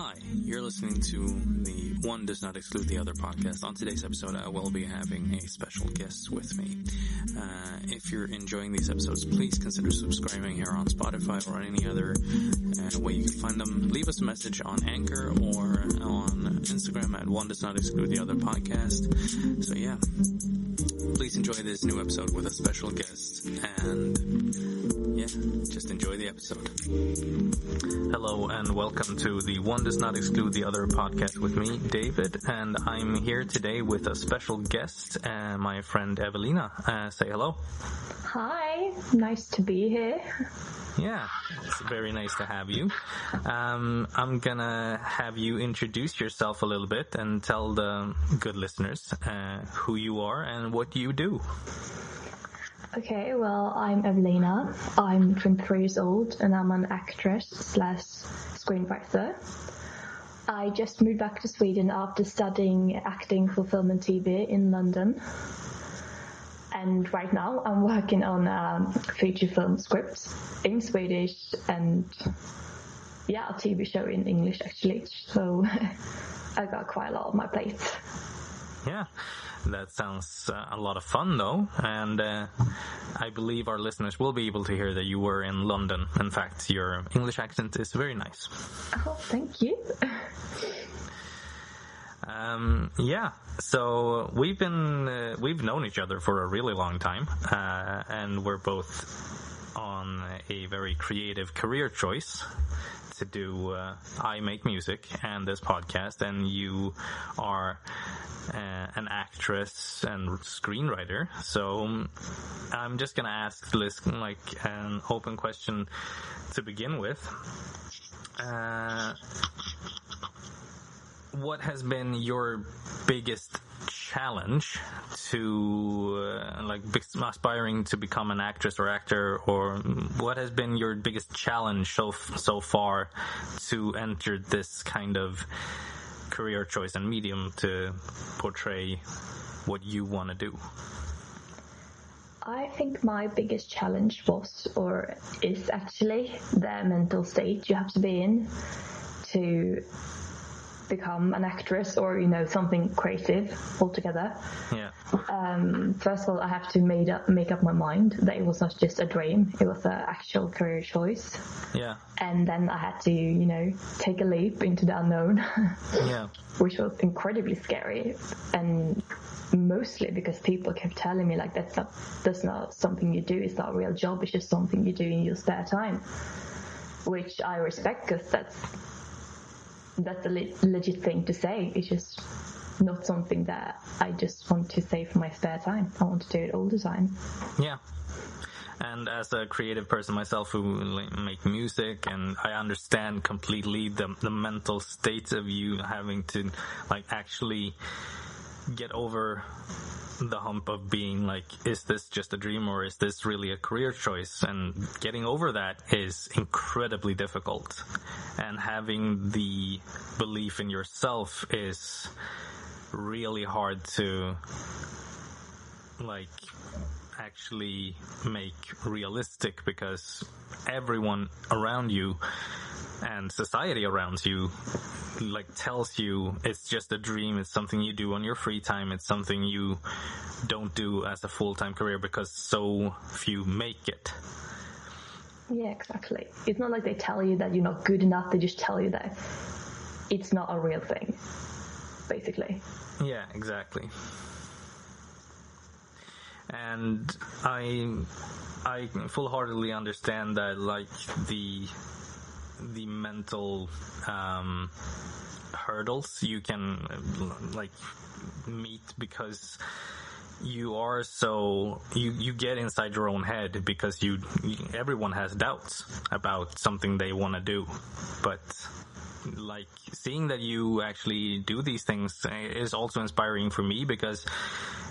Hi, you're listening to the One Does Not Exclude the Other podcast. On today's episode, I will be having a special guest with me. Uh, if you're enjoying these episodes, please consider subscribing here on Spotify or any other uh, way you can find them. Leave us a message on Anchor or on Instagram at One Does Not Exclude the Other podcast. So yeah, please enjoy this new episode with a special guest and yeah, just enjoy the episode. Hello and welcome to the One Does Not Exclude the Other podcast with me, David, and I'm here today with a special guest, uh, my friend Evelina. Uh, say hello. Hi, nice to be here. Yeah, it's very nice to have you. Um, I'm gonna have you introduce yourself a little bit and tell the good listeners uh, who you are and what you do. Okay, well, I'm Evelina. I'm 23 years old and I'm an actress slash screenwriter. I just moved back to Sweden after studying acting for film and TV in London. And right now I'm working on a feature film script in Swedish and yeah, a TV show in English actually. So I got quite a lot on my plate. Yeah, that sounds uh, a lot of fun though, and uh, I believe our listeners will be able to hear that you were in London. In fact, your English accent is very nice. Oh, thank you. Um, yeah, so we've been uh, we've known each other for a really long time, uh, and we're both on a very creative career choice to do. Uh, I make music and this podcast, and you are uh, an actress and screenwriter. So I'm just gonna ask this like an open question to begin with. What has been your biggest challenge to uh, like aspiring to become an actress or actor or what has been your biggest challenge so so far to enter this kind of career choice and medium to portray what you want to do? I think my biggest challenge was or is actually the mental state you have to be in to become an actress or you know something creative altogether. yeah Um, first of all, I have to made up, make up my mind that it was not just a dream; it was an actual career choice. yeah And then I had to, you know, take a leap into the unknown, yeah which was incredibly scary, and mostly because people kept telling me like that's not that's not something you do. It's not a real job. It's just something you do in your spare time, which I respect because that's that's a le- legit thing to say. It's just not something that I just want to say for my spare time. I want to do it all the time. Yeah. And as a creative person myself who make music and I understand completely the, the mental state of you having to like actually get over the hump of being like, is this just a dream or is this really a career choice? And getting over that is incredibly difficult. And having the belief in yourself is really hard to like actually make realistic because everyone around you and society around you like tells you it's just a dream it's something you do on your free time it's something you don't do as a full-time career because so few make it Yeah, exactly. It's not like they tell you that you're not good enough. They just tell you that it's not a real thing, basically. Yeah, exactly. And I I full-heartedly understand that like the the mental um, hurdles you can like meet because you are so you you get inside your own head because you everyone has doubts about something they want to do. But like seeing that you actually do these things is also inspiring for me because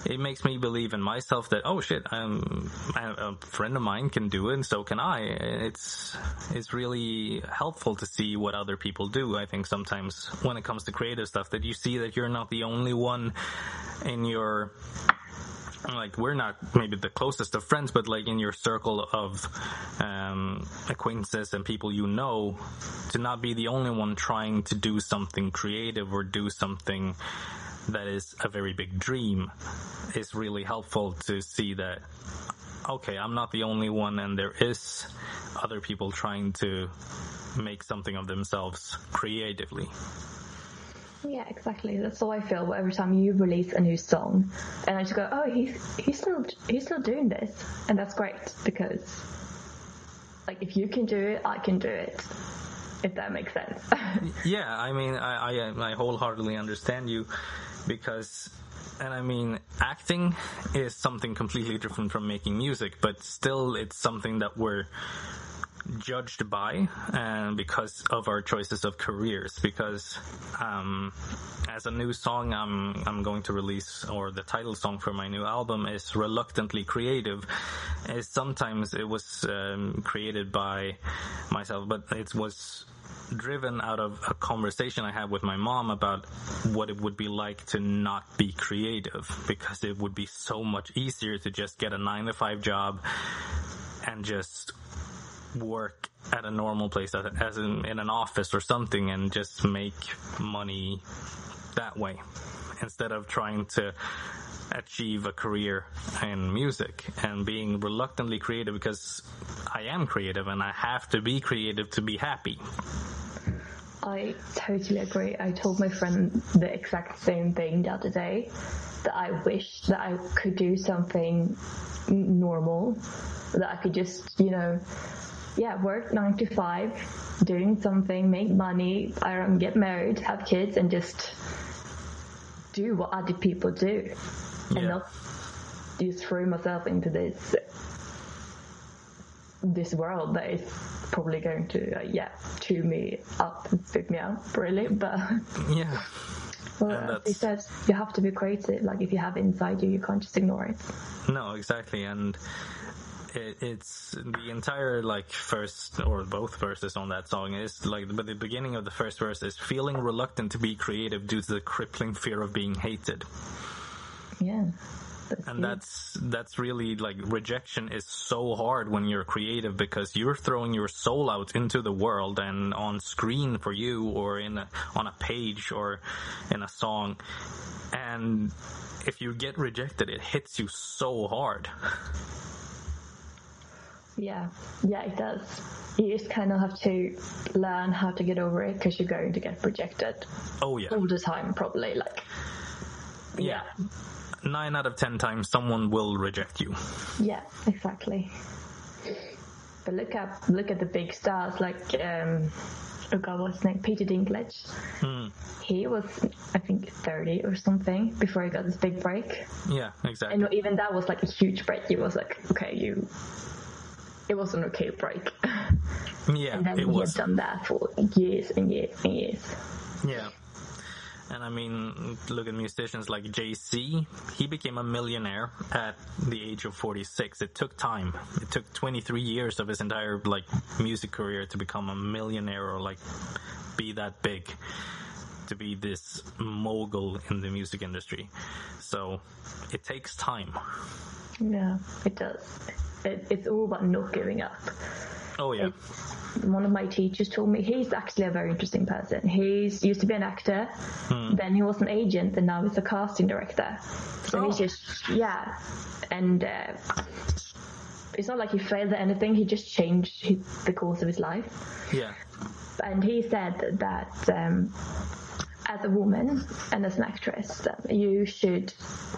it makes me believe in myself that oh shit um, a friend of mine can do it and so can I. It's it's really helpful to see what other people do I think sometimes when it comes to creative stuff that you see that you're not the only one in your like we're not maybe the closest of friends, but like in your circle of um, acquaintances and people you know, to not be the only one trying to do something creative or do something that is a very big dream is really helpful to see that okay, I'm not the only one and there is other people trying to make something of themselves creatively. Yeah, exactly. That's how I feel every time you release a new song, and I just go, "Oh, he's he's still he's still doing this," and that's great because, like, if you can do it, I can do it. If that makes sense. yeah, I mean, I, I I wholeheartedly understand you because and I mean, acting is something completely different from making music, but still it's something that we're judged by and because of our choices of careers because um, as a new song I'm I'm going to release or the title song for my new album is reluctantly creative is sometimes it was um, created by myself but it was driven out of a conversation I had with my mom about what it would be like to not be creative because it would be so much easier to just get a nine to five job and just work at a normal place as in, in an office or something and just make money that way instead of trying to achieve a career in music and being reluctantly creative because I am creative and I have to be creative to be happy. I totally agree. I told my friend the exact same thing the other day that I wish that I could do something normal, that I could just, you know, yeah, work nine to five, doing something, make money, I don't get married, have kids, and just do what other people do, yeah. and not just throw myself into this this world that is probably going to uh, yeah chew me up and spit me out really but yeah. well you said you have to be creative. Like if you have it inside you you can't just ignore it. No exactly. And it, it's the entire like first or both verses on that song is like but the beginning of the first verse is feeling reluctant to be creative due to the crippling fear of being hated. Yeah. And that's that's really like rejection is so hard when you're creative because you're throwing your soul out into the world and on screen for you or in a, on a page or in a song. And if you get rejected it hits you so hard yeah yeah it does you just kind of have to learn how to get over it because you're going to get rejected oh yeah all the time probably like yeah. yeah nine out of ten times someone will reject you. Yeah, exactly. But look at look at the big stars like um, oh god, what's his name? Peter Dinklage. Hmm. He was, I think, thirty or something before he got this big break. Yeah, exactly. And even that was like a huge break. He was like, okay, you. It was an okay break. Yeah, and then it he was. had done that for years and years and years. Yeah. And I mean, look at musicians like Jay-Z. He became a millionaire at the age of 46. It took time. It took 23 years of his entire like music career to become a millionaire or like be that big to be this mogul in the music industry. So it takes time. Yeah, it does. It, it's all about not giving up. Oh yeah. It, one of my teachers told me he's actually a very interesting person. He's used to be an actor, hmm. then he was an agent, and now he's a casting director. So oh. he's just yeah, and uh, it's not like he failed at anything. He just changed his, the course of his life. Yeah, and he said that. Um, as a woman and as an actress, you should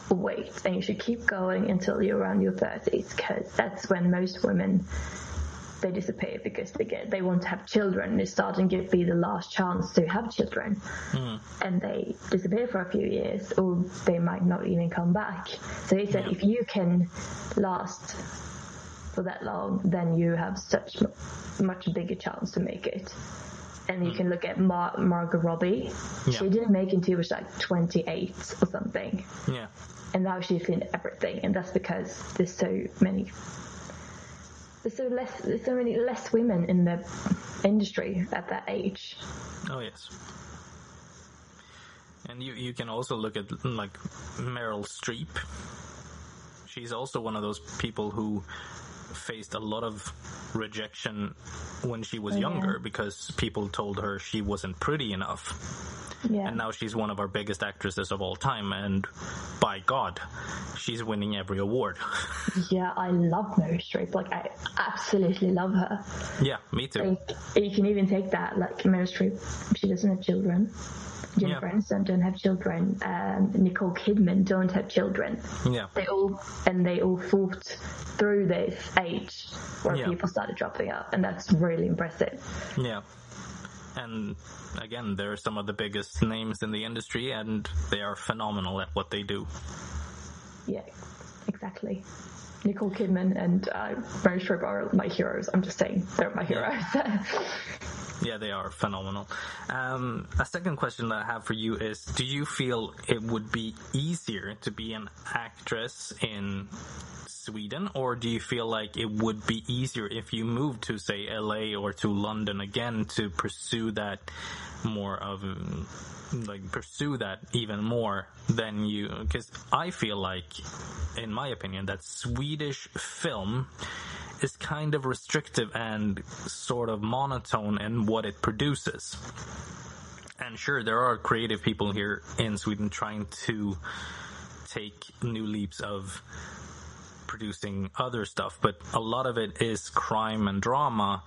wait and you should keep going until you're around your 30s because that's when most women they disappear because they get they want to have children. It's starting to be the last chance to have children, mm. and they disappear for a few years, or they might not even come back. So he said, yeah. if you can last for that long, then you have such much bigger chance to make it. And you mm. can look at Mar- Margot Robbie. Yeah. She didn't make it until she was like 28 or something. Yeah. And now she's in everything, and that's because there's so many there's so less there's so many less women in the industry at that age. Oh yes. And you you can also look at like Meryl Streep. she's also one of those people who faced a lot of rejection when she was Oh, yeah. younger because people told her she wasn't pretty enough. Yeah. And now she's one of our biggest actresses of all time, and by God, she's winning every award. Yeah, I love Mary Streep. Like, I absolutely love her. yeah, me too. Like, you can even take that, like Mary Streep, she doesn't have children. Jennifer Yeah. Aniston don't have children. Um, Nicole Kidman don't have children. Yeah, They all and they all fought through this age where people started dropping out, and that's really impressive. yeah. And again, they're some of the biggest names in the industry, and they are phenomenal at what they do. Yeah, exactly. Nicole Kidman and uh, Meryl Streep are my heroes. I'm just saying they're my heroes. Yeah, they are phenomenal. Um, a second question that I have for you is: Do you feel it would be easier to be an actress in Sweden, or do you feel like it would be easier if you moved to, say, LA or to London again to pursue that more of, um, like, pursue that even more than you? Because I feel like, in my opinion, that Swedish film is kind of restrictive and sort of monotone in what it produces. And sure, there are creative people here in Sweden trying to take new leaps of producing other stuff, but a lot of it is crime and drama,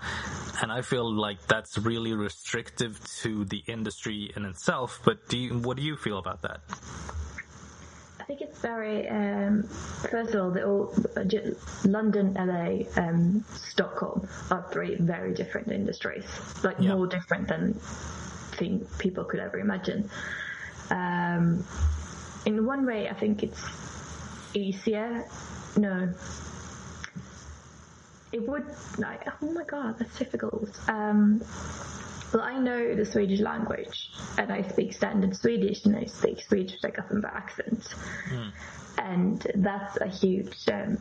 and I feel like that's really restrictive to the industry in itself. But do you, what do you feel about that? I think it's very. Um, first of all, all, London, LA, um, Stockholm are three very different industries. Like Yeah. more different than think people could ever imagine. Um, in one way, I think it's easier. No. It would like oh my god that's difficult. Um, well, I know the Swedish language, and I speak standard Swedish, and I speak Swedish with a Gothenburg accent, and that's a huge, um,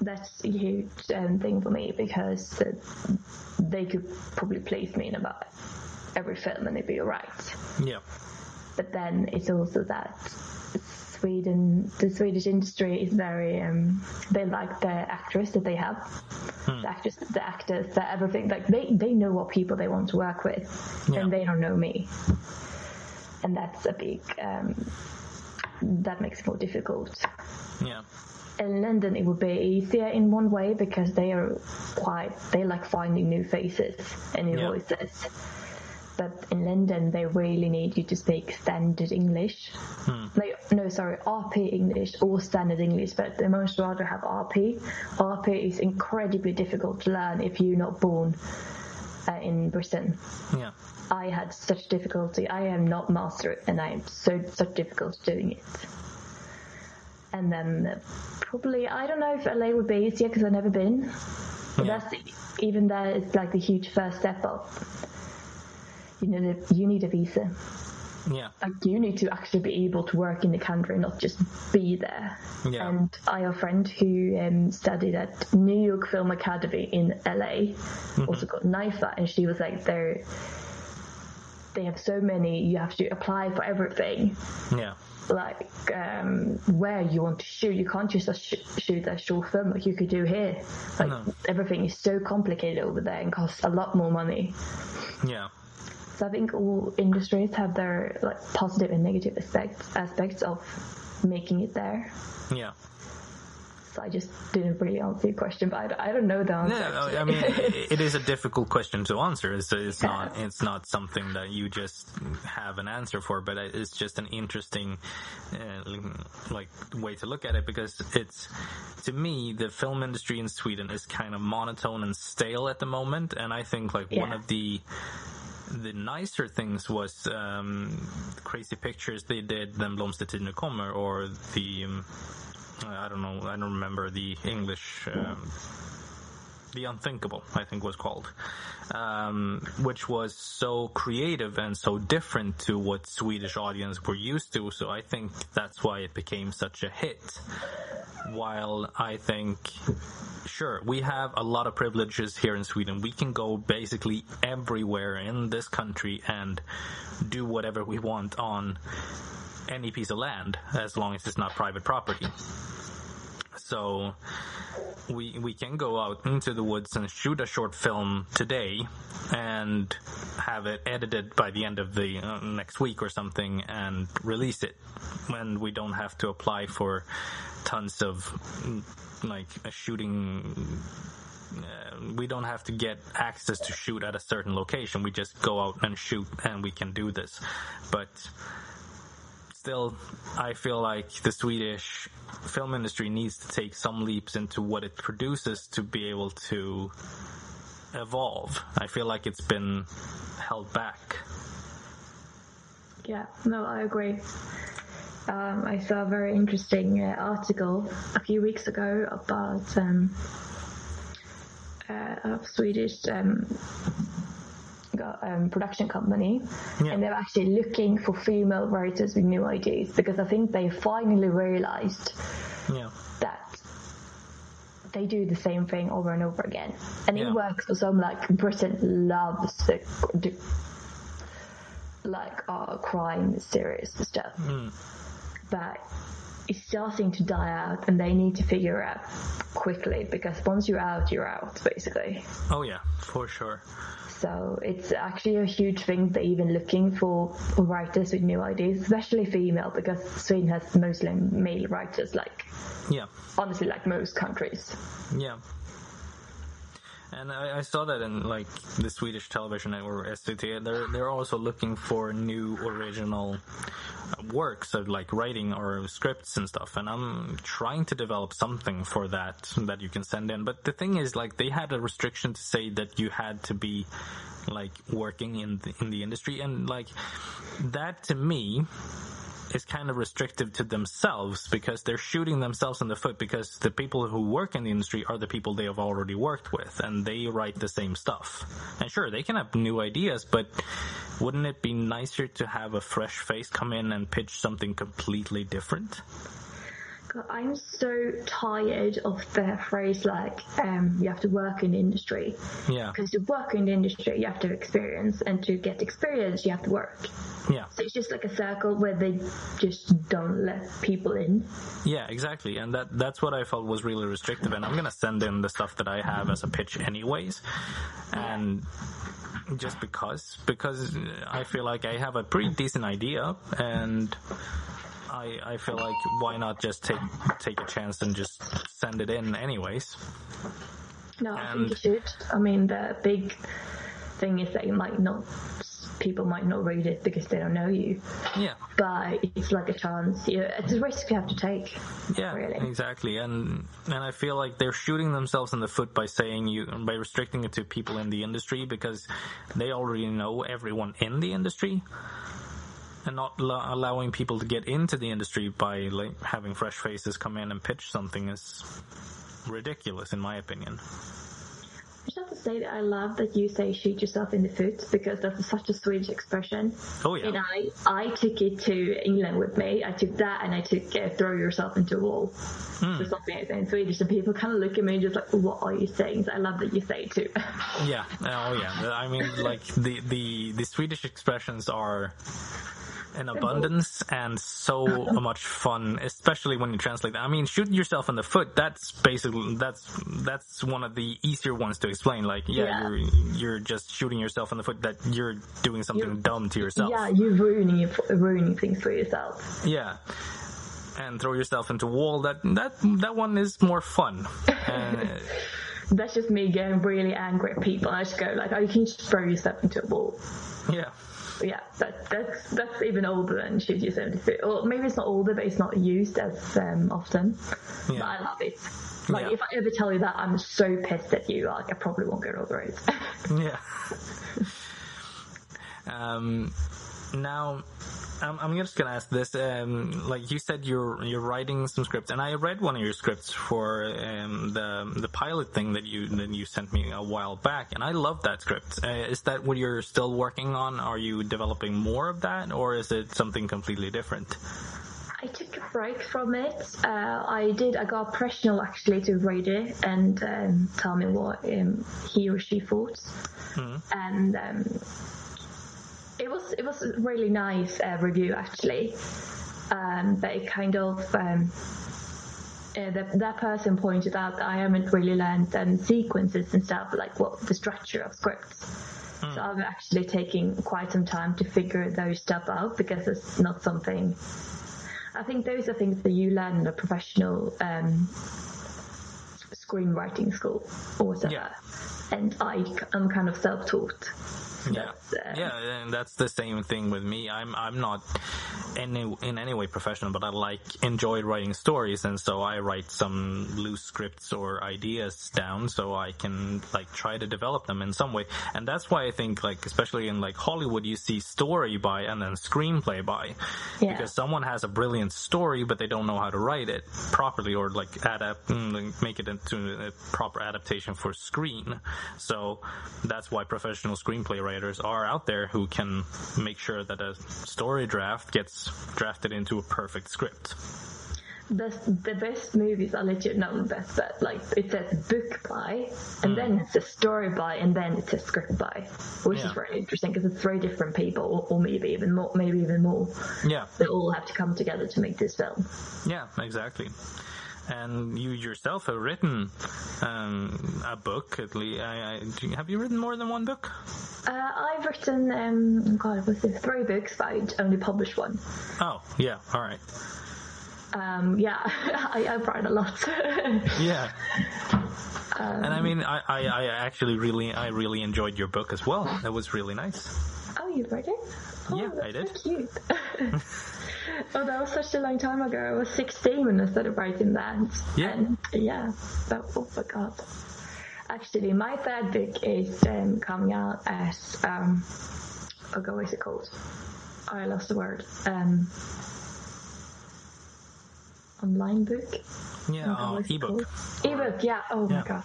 that's a huge um, thing for me because uh, they could probably place me in about every film and it'd be alright. Yeah, But then it's also that Sweden, the Swedish industry is very, um, they like the actress that they have, the actress, the actors, the everything. Like they, they know what people they want to work with, Yeah. and they don't know me, and that's a big, um, that makes it more difficult. yeah, In London, it would be easier in one way because they are quite, they like finding new faces and new Yeah. voices. But in London, they really need you to speak standard English. They, no, sorry, RP English or standard English, but they most rather have RP. RP is incredibly difficult to learn if you're not born uh, in Britain. yeah, I had such difficulty. I am not master it, and I am so such difficult doing it. And then uh, probably I don't know if LA would be easier because I've never been. But Yeah. that's even that is like the huge first step up. You need a, you need a visa. yeah, Like you need to actually be able to work in the country, not just be there. Yeah. And I have a friend who um, studied at New York Film Academy in LA, also called NYFA, and she was like, "They're they have so many. You have to apply for everything. yeah, Like um, where you want to shoot, you can't just sh- shoot a short film like you could do here. Like No. everything is so complicated over there and costs a lot more money." yeah. So I think all industries have their like positive and negative aspects aspects of making it there. yeah. So I just didn't really answer your question, but I, don't- I don't know the answer. Yeah. I mean, it is a difficult question to answer. It's, it's Yeah. not it's not something that you just have an answer for, but it's just an interesting uh, like way to look at it because it's to me the film industry in Sweden is kind of monotone and stale at the moment, and I think like one of the the nicer things was um, crazy pictures they did than Blomstertid nu kommer or the um, I don't know I don't remember the English um, the Unthinkable, I think was called, um, which was so creative and so different to what Swedish audience were used to. So I think that's why it became such a hit. While I think, sure, we have a lot of privileges here in Sweden. We can go basically everywhere in this country and do whatever we want on any piece of land as long as it's not private property. So we we can go out into the woods and shoot a short film today and have it edited by the end of the uh, next week or something and release it when we don't have to apply for tons of mm, like a shooting uh, we don't have to get access to shoot at a certain location. We just go out and shoot and we can do this. But still, I feel like the Swedish film industry needs to take some leaps into what it produces to be able to evolve. I feel like it's been held back. Yeah, no, I agree. Um, I saw a very interesting uh, article a few weeks ago about um, uh, Swedish um, um, production company, Yeah. and they're actually looking for female writers with new ideas because I think they finally realized Yeah. that they do the same thing over and over again, and Yeah. it works for some. Like Britain loves the, the like uh, crime series stuff, Mm. but it's starting to die out, and they need to figure out quickly because once you're out, you're out basically. Oh yeah, for sure. So it's actually a huge thing. They're even looking for writers with new ideas, especially female, because Sweden has mostly male writers. Like Yeah. honestly, like most countries. Yeah. And I, I saw that in like the Swedish television network SVT. They're they're also looking for new original uh, works of like writing or scripts and stuff. And I'm trying to develop something for that that you can send in. But the thing is, like, they had a restriction to say that you had to be like working in the, in the industry, and like that to me is kind of restrictive to themselves because they're shooting themselves in the foot because the people who work in the industry are the people they have already worked with and they write the same stuff. And sure, they can have new ideas, but wouldn't it be nicer to have a fresh face come in and pitch something completely different? God, I'm so tired of the phrase like um, you have to work in the industry. Yeah. Because to work in the industry, you have to have experience, and to get experience, you have to work. Yeah. So it's just like a circle where they just don't let people in. Yeah, exactly. And that that's what I felt was really restrictive and I'm going to send in the stuff that I have as a pitch anyways. And just because because I feel like I have a pretty decent idea and I I feel like why not just take take a chance and just send it in anyways. No, I And- think you should. I mean, the big thing is that you might not, people might not read it because they don't know you. Yeah. But it's like a chance. You, it's a risk you have to take. Yeah, Really. exactly. And and I feel like they're shooting themselves in the foot by saying you by restricting it to people in the industry because they already know everyone in the industry. And not lo- allowing people to get into the industry by like having fresh faces come in and pitch something is ridiculous, in my opinion. I just have to say that I love that you say shoot yourself in the foot because that's such a Swedish expression. Oh yeah, And I, I took it to England with me. I took that and I took uh, throw yourself into a wall. Hmm. So something I say in Swedish and people kind of look at me and just like, what are you saying? So I love that you say it too. yeah, oh yeah. I mean, like the the the Swedish expressions are in abundance and so much fun, especially when you translate them. I mean, shoot yourself in the foot. That's basically that's that's one of the easier ones to explain. Like, yeah, Yeah. you're you're just shooting yourself in the foot. That you're doing something You're- dumb to yourself. yeah, you're ruining, ruining things for yourself. Yeah. And throw yourself into a wall. That that that one is more fun. And, uh, That's just me getting really angry at people. I just go like, oh, you can just throw yourself into a wall. yeah. Yeah, that, that's that's even older than shoot yourself in the foot. Or maybe it's not older, but it's not used as um, often. But I love it. Like Yeah. if I ever tell you that, I'm so pissed at you. Like I probably won't get over it. Yeah. um, now, I'm, I'm just gonna ask this. Um, like you said, you're you're writing some scripts, and I read one of your scripts for um, the the pilot thing that you that you sent me a while back, and I love that script. Uh, is that what you're still working on? Are you developing more of that, or is it something completely different? I took a break from it. Uh, I did. I got a professional actually to read it and um, tell me what um, he or she thought, and um, was it was a really nice uh, review actually. um, but it kind of um, uh, that that person pointed out that I haven't really learned um, sequences and stuff like what the structure of scripts. So I'm actually taking quite some time to figure those stuff out because it's not something. I think those are things that you learn in a professional um, screenwriting school or whatever. Yeah. And I am kind of self-taught. Yeah, That's, yeah, and that's the same thing with me. I'm I'm not any in any way professional, but I like enjoy writing stories, and so I write some loose scripts or ideas down, so I can like try to develop them in some way. And that's why I think like especially in like Hollywood, you see story by and then screenplay by, Yeah. because someone has a brilliant story, but they don't know how to write it properly or like adapt mm, like, make it into a proper adaptation for screen. So that's why professional screenplay writers are out there who can make sure that a story draft gets drafted into a perfect script. the, the best movies are legit not the best, but like it says book by, and hmm. then it's a story by, and then it's a script by, which Yeah. is very interesting because it's three different people, or maybe even more, maybe even more. Yeah, They all have to come together to make this film. yeah, exactly. And you yourself have written um, a book. At least, I, I, you- have you written more than one book? Uh, I've written, um, God, was it three books, but I only published one. Oh, yeah. All right. Um, yeah, I, I've written a lot. Yeah. and I mean, I, I, I actually really, I really enjoyed your book as well. That was really nice. oh, you read it? Oh, Yeah, I did. So cute. oh, that was such a long time ago. I was 16 when I started writing that. Yeah. And yeah, but oh my god. Actually, my third book is um, coming out as, um, oh god, what is it called? Oh, I lost the word. Um, online book? Yeah, Oh, it ebook. Ebook, yeah. Oh Yeah. my god.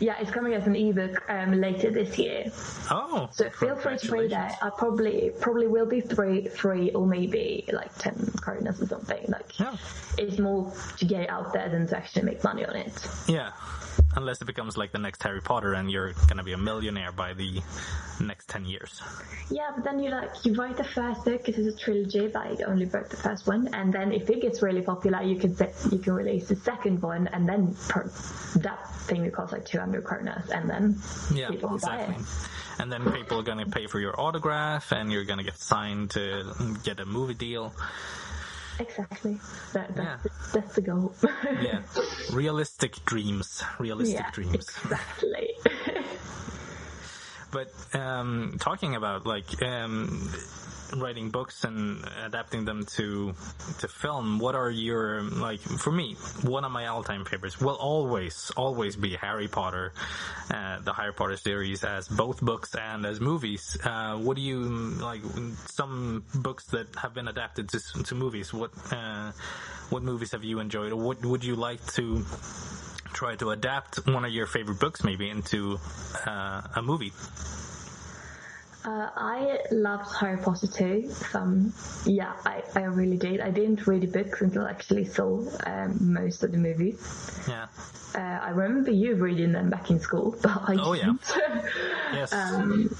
Yeah, it's coming as an ebook um, later this year. Oh, So feel free to read that. I probably probably will be three, free or maybe like ten kronas or something. Like Yeah. it's more to get it out there than to actually make money on it. Yeah. Unless it becomes like the next Harry Potter and you're gonna be a millionaire by the next 10 years. Yeah, but then you like you write the first book. It is a trilogy, but you only wrote the first one. And then if it gets really popular, you can you can release the second one, and then per, that thing will cost like two hundred kronas, and then Yeah, people will buy exactly. it. And then people are gonna pay for your autograph and you're gonna get signed to get a movie deal. Exactly. That, that's, Yeah. the, that's the goal. Yeah. Realistic dreams. Realistic yeah, dreams. exactly. But um, talking about like um, writing books and adapting them to to film, what are your like for me? One of my all time favorites will always always be Harry Potter, uh, the Harry Potter series as both books and as movies. Uh, what do you like? Some books that have been adapted to to movies. What uh, what movies have you enjoyed, or what would you like to? Try to adapt one of your favorite books, maybe into uh, a movie. Uh, I loved Harry Potter too. Some, yeah, I, I really did. I didn't read the books until I actually saw um, most of the movies. Yeah. Uh, I remember you reading them back in school, but I Oh, yeah. didn't. Yes. Um,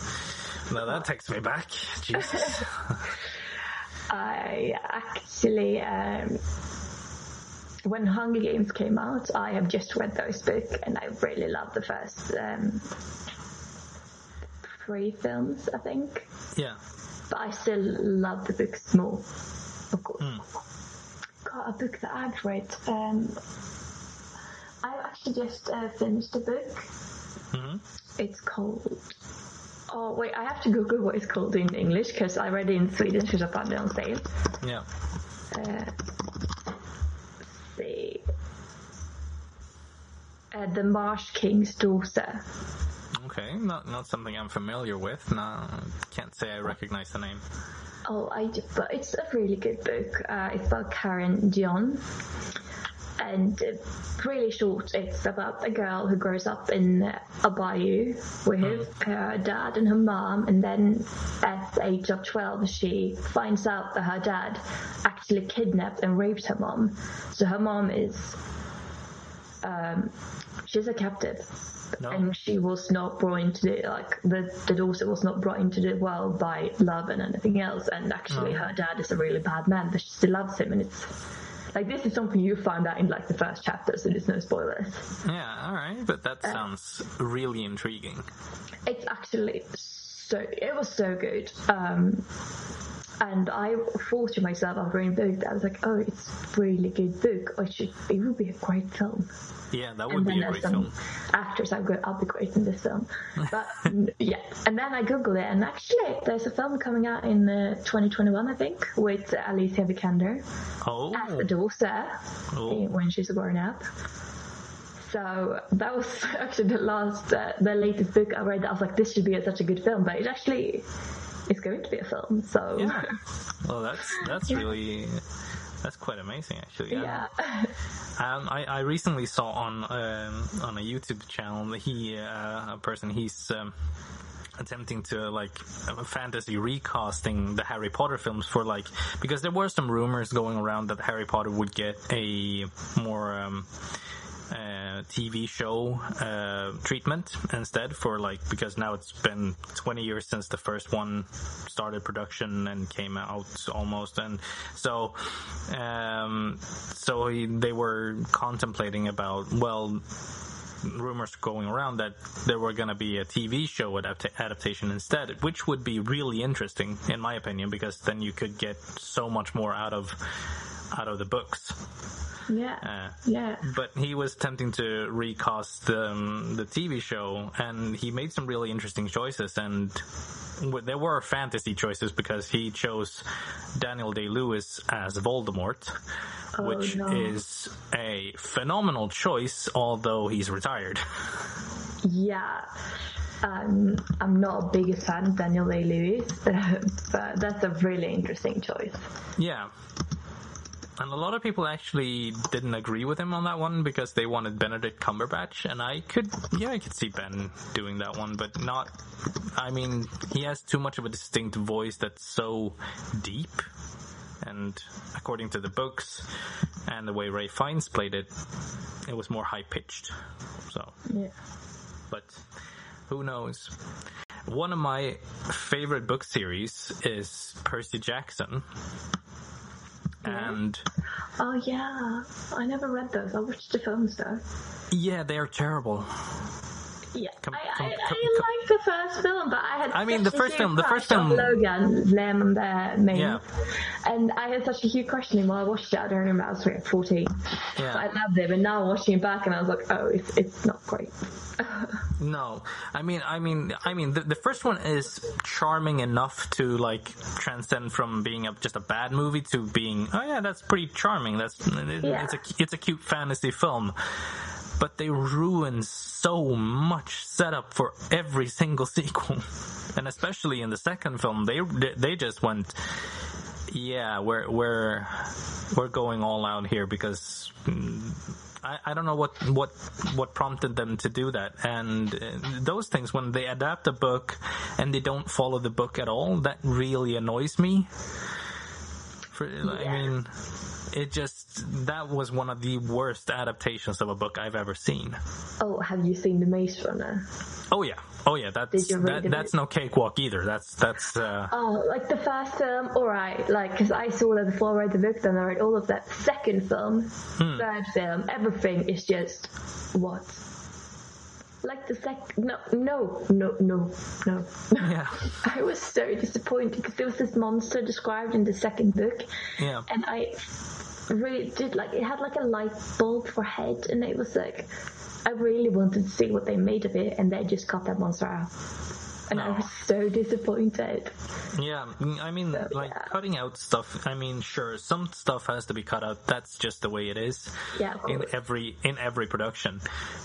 now that takes me back. Jesus. I actually, um, when Hunger Games came out, I have just read those books and I really loved the first um, three films, I think. yeah. But I still love the books more, of course. Hmm. Got a book that I've read. Um, I actually just uh, finished a book. hmm It's called. Oh wait, I have to Google what it's called in English because I read it in Swedish because I found it on sale. Yeah. Uh, see. Uh, the Marsh King's Daughter. Okay. Not not something I'm familiar with. No, can't say I recognize the name. Oh, I do, but it's a really good book. Uh, it's about Karen Dionne. And uh, really short, it's about a girl who grows up in a bayou with her dad and her mom. And then at the age of 12, she finds out that her dad actually kidnapped and raped her mom. So her mom is, um, she's a captive. No. and she was not brought into the like the the daughter was not brought into the world by love and anything else. And actually, No. her dad is a really bad man, but she still loves him, and it's. Like this is something you find out in like the first chapter, so there's no spoilers. Yeah, all right, but that sounds really intriguing. It's actually so it was so good. Um, and I thought to myself after reading the book, I was like, oh, it's a really good book. It should it would be a great film. Yeah, that And would then be a great some film. actors I'll go, I'll be great in this film. But yeah, and then I googled it, and actually there's a film coming out in uh, 2021, I think, with Alicia Vikander Oh, as the daughter Oh. when she's grown up. So that was actually the last, uh, the latest book I read. That I was like, this should be a, such a good film, but it actually is going to be a film. So yeah. Well, that's that's really that's quite amazing, actually. yeah, Um, I, I recently saw on um, on a YouTube channel that he uh, a person he's um, attempting to like fantasy recasting the Harry Potter films for like because there were some rumors going around that Harry Potter would get a more um, uh, TV show uh, treatment instead for like because now it's been 20 years since the first one started production and came out almost and so um, so he, they were contemplating about well rumors going around that there were going to be a TV show adapta- adaptation instead, which would be really interesting in my opinion because then you could get so much more out of out of the books. Yeah, Uh, yeah. but he was attempting to recast um, the TV show, and he made some really interesting choices. And there were fantasy choices because he chose Daniel Day Lewis as Voldemort, Oh, which no. is a phenomenal choice, although he's retired. Yeah. Um, I'm not a biggest fan of Daniel Day Lewis, but that's a really interesting choice. yeah. And a lot of people actually didn't agree with him on that one because they wanted Benedict Cumberbatch, and I could, yeah, I could see Ben doing that one, but not. I mean, he has too much of a distinct voice that's so deep, and according to the books and the way Ralph Fiennes played it, it was more high pitched. So, Yeah. but who knows? One of my favorite book series is Percy Jackson. And Oh yeah, I never read those. I watched the films though. yeah, they are terrible. Yeah, Come- I, come- I, I liked the first film, but I had. I mean, the first film- the first film- Logan Lerman there, me. Yeah. And I had such a huge crush on him while I watched it. I don't remember. I was like 14. Yeah. I loved it, but now watching it back, and I was like, oh, it's it's not great. No, I mean, I mean, I mean, the, the first one is charming enough to like transcend from being a, just a bad movie to being, oh yeah, that's pretty charming. That's it, Yeah. it's a it's a cute fantasy film, but they ruin so much setup for every single sequel, and especially in the second film, they they just went, yeah, we're we're we're going all out here because. mm, I, I don't know what, what what prompted them to do that, and uh, those things when they adapt a book and they don't follow the book at all, that really annoys me. For, I mean, it just that was one of the worst adaptations of a book I've ever seen. Oh, have you seen The Maze Runner? Oh yeah, oh yeah, that's Did you read that, that's no cakewalk either. That's that's uh, Oh, like the first film, alright, like, because I saw that before I read the book, then I read all of that. Second film, Hmm. third film, everything is just, what? Like the sec, no, no, no, no, no. yeah, I was so disappointed because there was this monster described in the second book, yeah. and I really did like it had like a light bulb for head, and it was like I really wanted to see what they made of it, and they just cut that monster out, and I was oh. so disappointed. Yeah, I mean, So, like yeah. cutting out stuff. I mean, sure, some stuff has to be cut out. That's just the way it is. Yeah, in every in every production.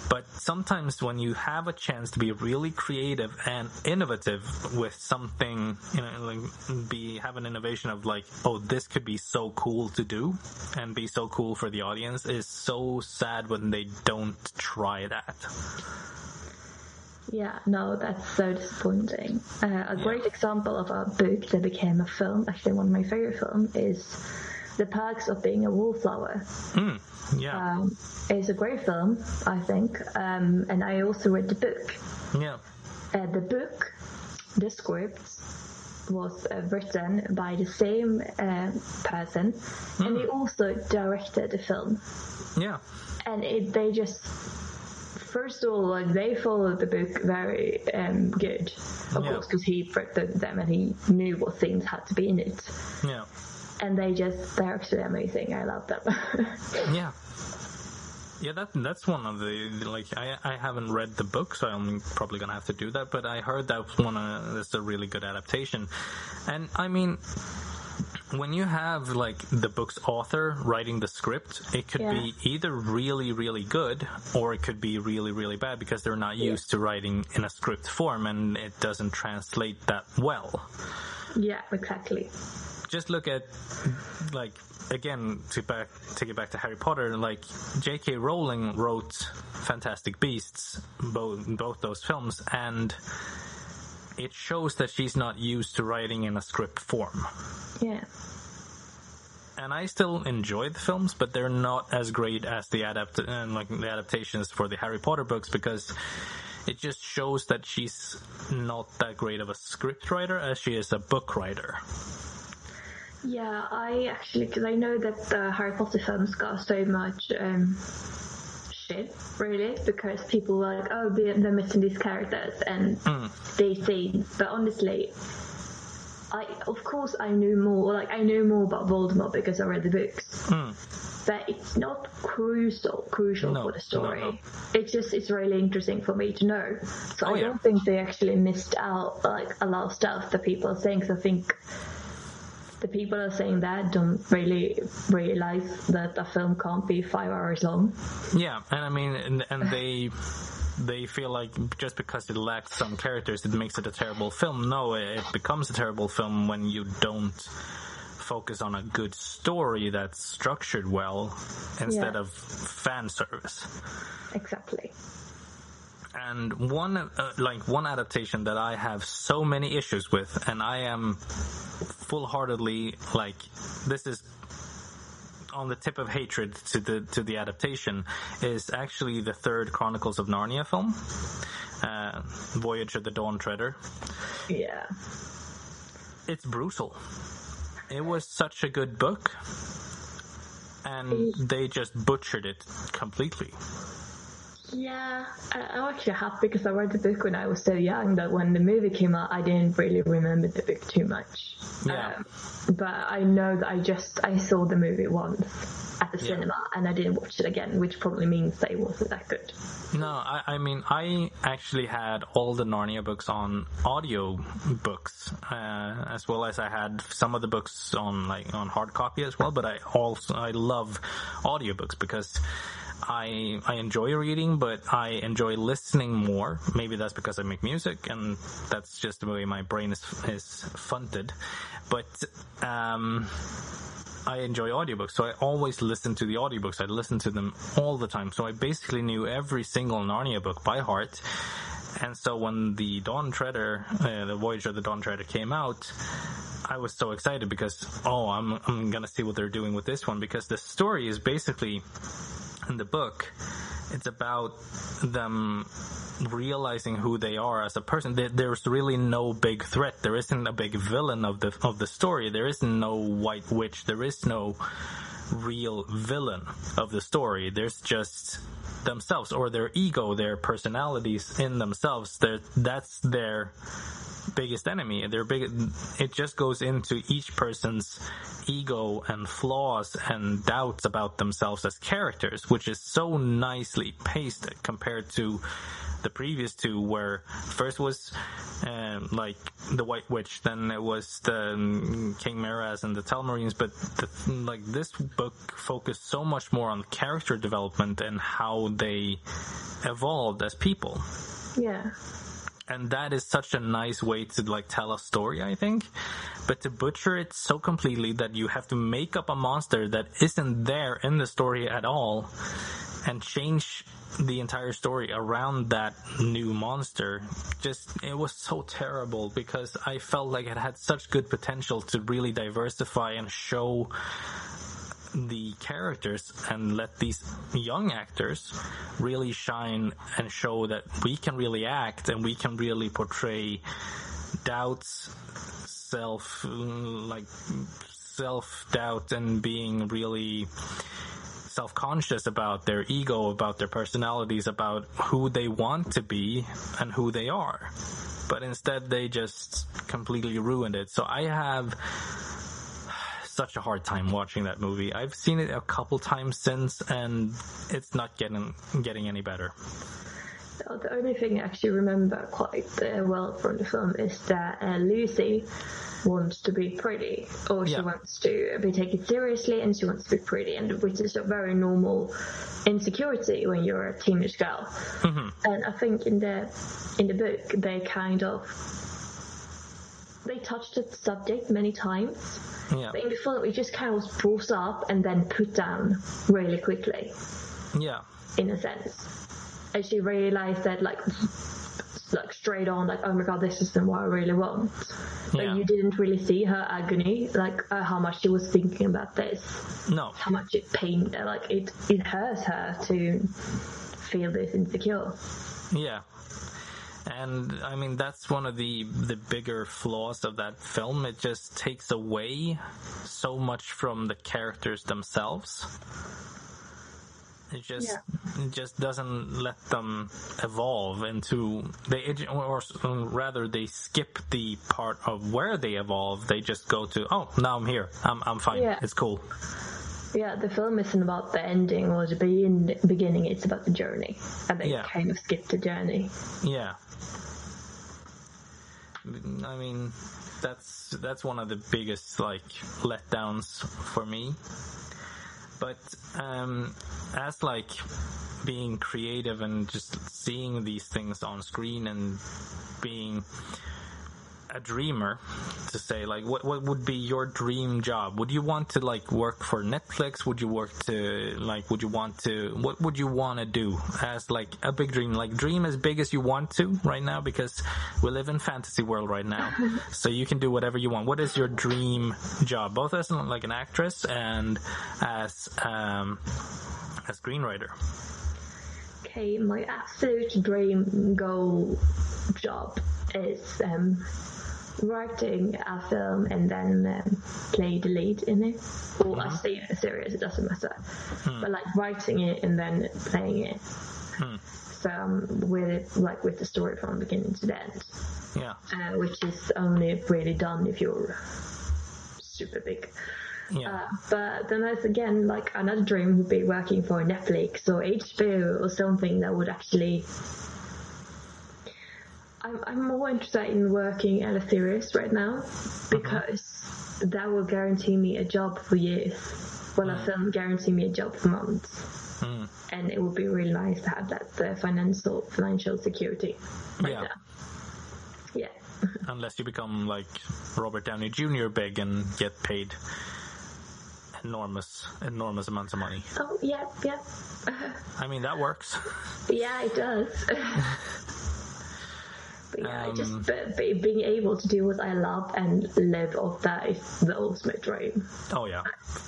But sometimes when you have a chance to be really creative and innovative with something, you know, like be have an innovation of like, oh, this could be so cool to do, and be so cool for the audience. Is so sad when they don't try that. Yeah, no, that's so disappointing. Uh, a great example of a book that became a film, actually one of my favorite films, is The Perks of Being a Wallflower. Mm, yeah. Um, it's a great film, I think, um, and I also read the book. yeah. Uh, the book, the script, was uh, written by the same uh, person, and he also directed the film. Yeah. And it, they just, first of all, like they followed the book very um, good, of Yeah. course, because he wrote them and he knew what things had to be in it. Yeah. And they just, they're actually amazing. I love them. Yeah. Yeah, that that's one of the like I I haven't read the book, so I'm probably gonna have to do that. But I heard that one uh, that's a really good adaptation, and I mean, when you have like the book's author writing the script, it could Yeah. be either really really good or it could be really really bad because they're not used to writing in a script form and it doesn't translate that well. yeah, exactly. just look at like again to back take it back to Harry Potter like J.K. Rowling wrote Fantastic Beasts both both those films and it shows that she's not used to writing in a script form Yeah. and I still enjoy the films but they're not as great as the adapt and like the adaptations for the Harry Potter books because it just shows that she's not that great of a script writer as she is a book writer Yeah, I actually, because I know that the Harry Potter films got so much um, shit, really, because people were like, oh, they're, they're missing these characters and hmm. these scenes. But honestly, I, of course, I knew more, like, I knew more about Voldemort because I read the books. Hmm. But it's not crucial, crucial No, for the story. no, no. It's just, it's really interesting for me to know. So Oh, I yeah. don't think they actually missed out, like, a lot of stuff that people are saying, 'cause I think the people are saying that don't really realize that a film can't be five hours long. Yeah, and I mean, and, and they they feel like just because it lacks some characters, it makes it a terrible film. No, it becomes a terrible film when you don't focus on a good story that's structured well instead Yeah. of fan service. Exactly. And one, uh, like one adaptation that I have so many issues with, and I am full-heartedly like, this is on the tip of hatred to the to the adaptation, is actually the third Chronicles of Narnia film, uh, Voyage of the Dawn Treader. Yeah. It's brutal. It was such a good book, and they just butchered it completely. Yeah, I, I'm actually happy because I read the book when I was so young that when the movie came out, I didn't really remember the book too much. Yeah. Um, but I know that I just I saw the movie once at the Yeah. cinema and I didn't watch it again, which probably means that it wasn't that good. No, I, I mean, I actually had all the Narnia books on audio books, uh, as well as I had some of the books on like on hard copy as well. But I also I love audiobooks because I I enjoy reading, but I enjoy listening more. Maybe that's because I make music, and that's just the way my brain is is funded. But um, I enjoy audiobooks, so I always listen to the audiobooks. I listen to them all the time. So I basically knew every single Narnia book by heart. And so when the Dawn Treader, uh, the Voyage of the Dawn Treader came out, I was so excited because, oh, I'm, I'm gonna see what they're doing with this one because the story is basically, in the book, it's about them realizing who they are as a person. There, there's really no big threat. There isn't a big villain of the of the story. There isn't no white witch. There is no real villain of the story. There's just themselves or their ego, their personalities in themselves. They're, that's their biggest enemy. Their big, it just goes into each person's ego and flaws and doubts about themselves as characters, which is so nicely pasted compared to the previous two where first was um, like the White Witch, then it was the um, King Miraz and the Telmarines, but the, like this book focused so much more on character development and how they evolved as people Yeah. And that is such a nice way to like tell a story i think. But to butcher it so completely that you have to make up a monster that isn't there in the story at all and change the entire story around that new monster just it was so terrible because i felt like it had such good potential to really diversify and show the characters and let these young actors really shine and show that we can really act and we can really portray doubts, self, mm, like self doubt and being really self-conscious about their ego, about their personalities, about who they want to be and who they are. But instead they just completely ruined it. So I have such a hard time watching that movie. I've seen it a couple times since and it's not getting getting any better. The only thing I actually remember quite uh, well from the film is that uh, Lucy wants to be pretty, or she Yeah. wants to be taken seriously, and she wants to be pretty, and which is a very normal insecurity when you're a teenage girl. And I think in the in the book they kind of they touched the subject many times, Yeah. but in the film it just kind of was brought up and then put down really quickly Yeah. in a sense. And she realized that like like straight on like oh my god this isn't what I really want. But Yeah. you didn't really see her agony, like uh, how much she was thinking about this, No. how much it pain like it it hurts her to feel this insecure. Yeah. And I mean that's one of the the bigger flaws of that film. It just takes away so much from the characters themselves. It just it just doesn't let them evolve into they or or rather they skip the part of where they evolve. They just go to oh now I'm here. I'm I'm fine. Yeah. It's cool. Yeah, the film isn't about the ending or the begin- beginning, it's about the journey. And they Yeah. kind of skip the journey. Yeah. I mean, that's that's one of the biggest like letdowns for me. But um, as like being creative and just seeing these things on screen and being a dreamer to say like what what would be your dream job? Would you want to like work for netflix? Would you work to like would you want to what would you want to do as like a big dream? Like dream as big as you want to right now because we live in fantasy world right now. So you can do whatever you want. What is your dream job both as like an actress and as um a screenwriter? Okay, my absolute dream goal job is um, writing a film and then um, play the lead in it. Or I stay in a series, it doesn't matter. But like writing it and then playing it. So um, with like with the story from beginning to the end, yeah uh, which is only really done if you're super big. yeah Uh, but then there's again like another dream would be working for Netflix or HBO or something that would actually. I'm I'm more interested in working at a series right now because that will guarantee me a job for years. Well, a film guarantee me a job for months, Mm. and it would be really nice to have that uh, financial financial security. Like Yeah. that. Yeah. unless you become like Robert Downey Jr. big and get paid enormous, enormous amounts of money. Oh yeah, yeah, I mean, that works. yeah. It does. But yeah, Um, just be, be, being able to do what I love and live off that is the ultimate dream. Oh yeah,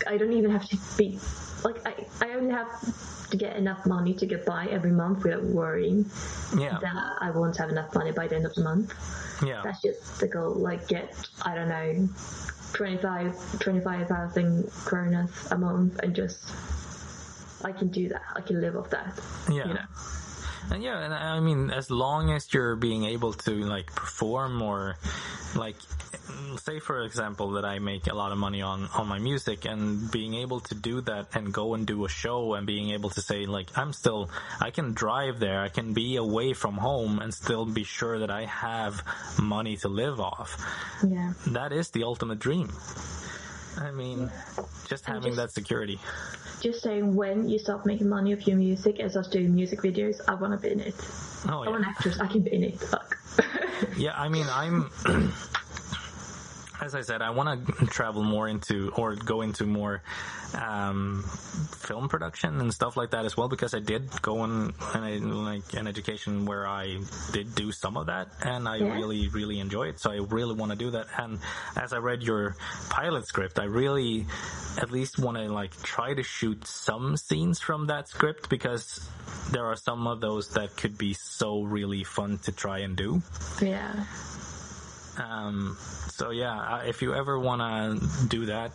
I don't even have to be like I, I only have to get enough money to get by every month without worrying yeah, that I won't have enough money by the end of the month. yeah, That's just the goal. Like get I don't know 25 25,000 kronas a month and just I can do that. I can live off that. yeah. You know. And yeah, and I mean, as long as you're being able to like perform or like, say for example that I make a lot of money on on my music and being able to do that and go and do a show and being able to say like I'm still I can drive there, I can be away from home and still be sure that I have money to live off. Yeah. That is the ultimate dream. I mean, just having just- that security. Just saying when you start making money off your music and start doing music videos, I want to be in it. Oh I'm an actress. I can be in it. Fuck. Yeah, I mean, I'm. As I said, I want to travel more into or go into more um, film production and stuff like that as well because I did go on in a, like an education where I did do some of that and I Yeah. really really enjoy it. So I really want to do that. And as I read your pilot script, I really at least want to like try to shoot some scenes from that script because there are some of those that could be so really fun to try and do. Yeah. Um, so yeah, if you ever want to do that,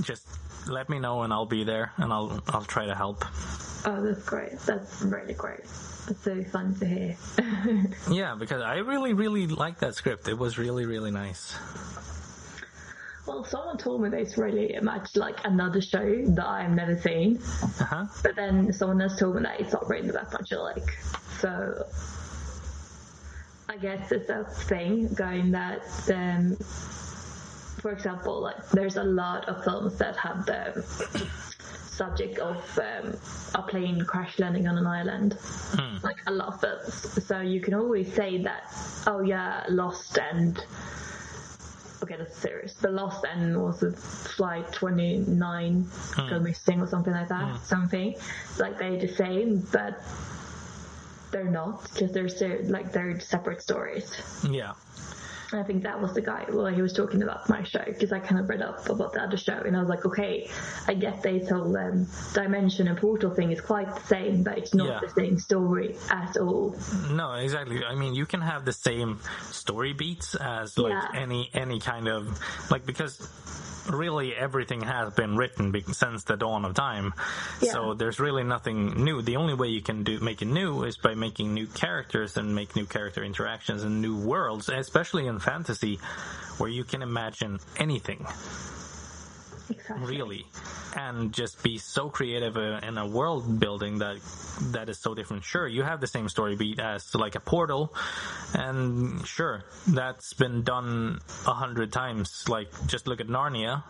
just let me know and I'll be there and I'll I'll try to help. Oh, that's great. That's really great. It's so fun to hear. Yeah, because I really really like that script. It was really really nice. well, someone told me that it's really much like another show that I've never seen, Uh huh. but then someone else told me that it's not really that much alike. So I guess it's a thing going that, um, for example, like there's a lot of films that have the subject of um, a plane crash landing on an island, like a lot of films. So you can always say that, oh yeah, Lost and okay, that's serious. The Lost and was a flight 29 go missing or something like that. Something like they're the same, but they're not because they're so, like they're separate stories. Yeah. And I think that was the guy. Well, he was talking about my show because I kind of read up about the other show, and I was like, okay, I get this whole um, dimension and portal thing is quite the same, but it's not Yeah. the same story at all. No, exactly. I mean, you can have the same story beats as like Yeah. any any kind of like because really everything has been written be- since the dawn of time. Yeah. So there's really nothing new. The only way you can do make it new is by making new characters and make new character interactions and new worlds, especially in fantasy where you can imagine anything Exactly. really. And just be so creative uh, in a world building that that is so different. Sure you have the same story beat as like a portal. And sure that's been done a hundred times. Like just look at narnia.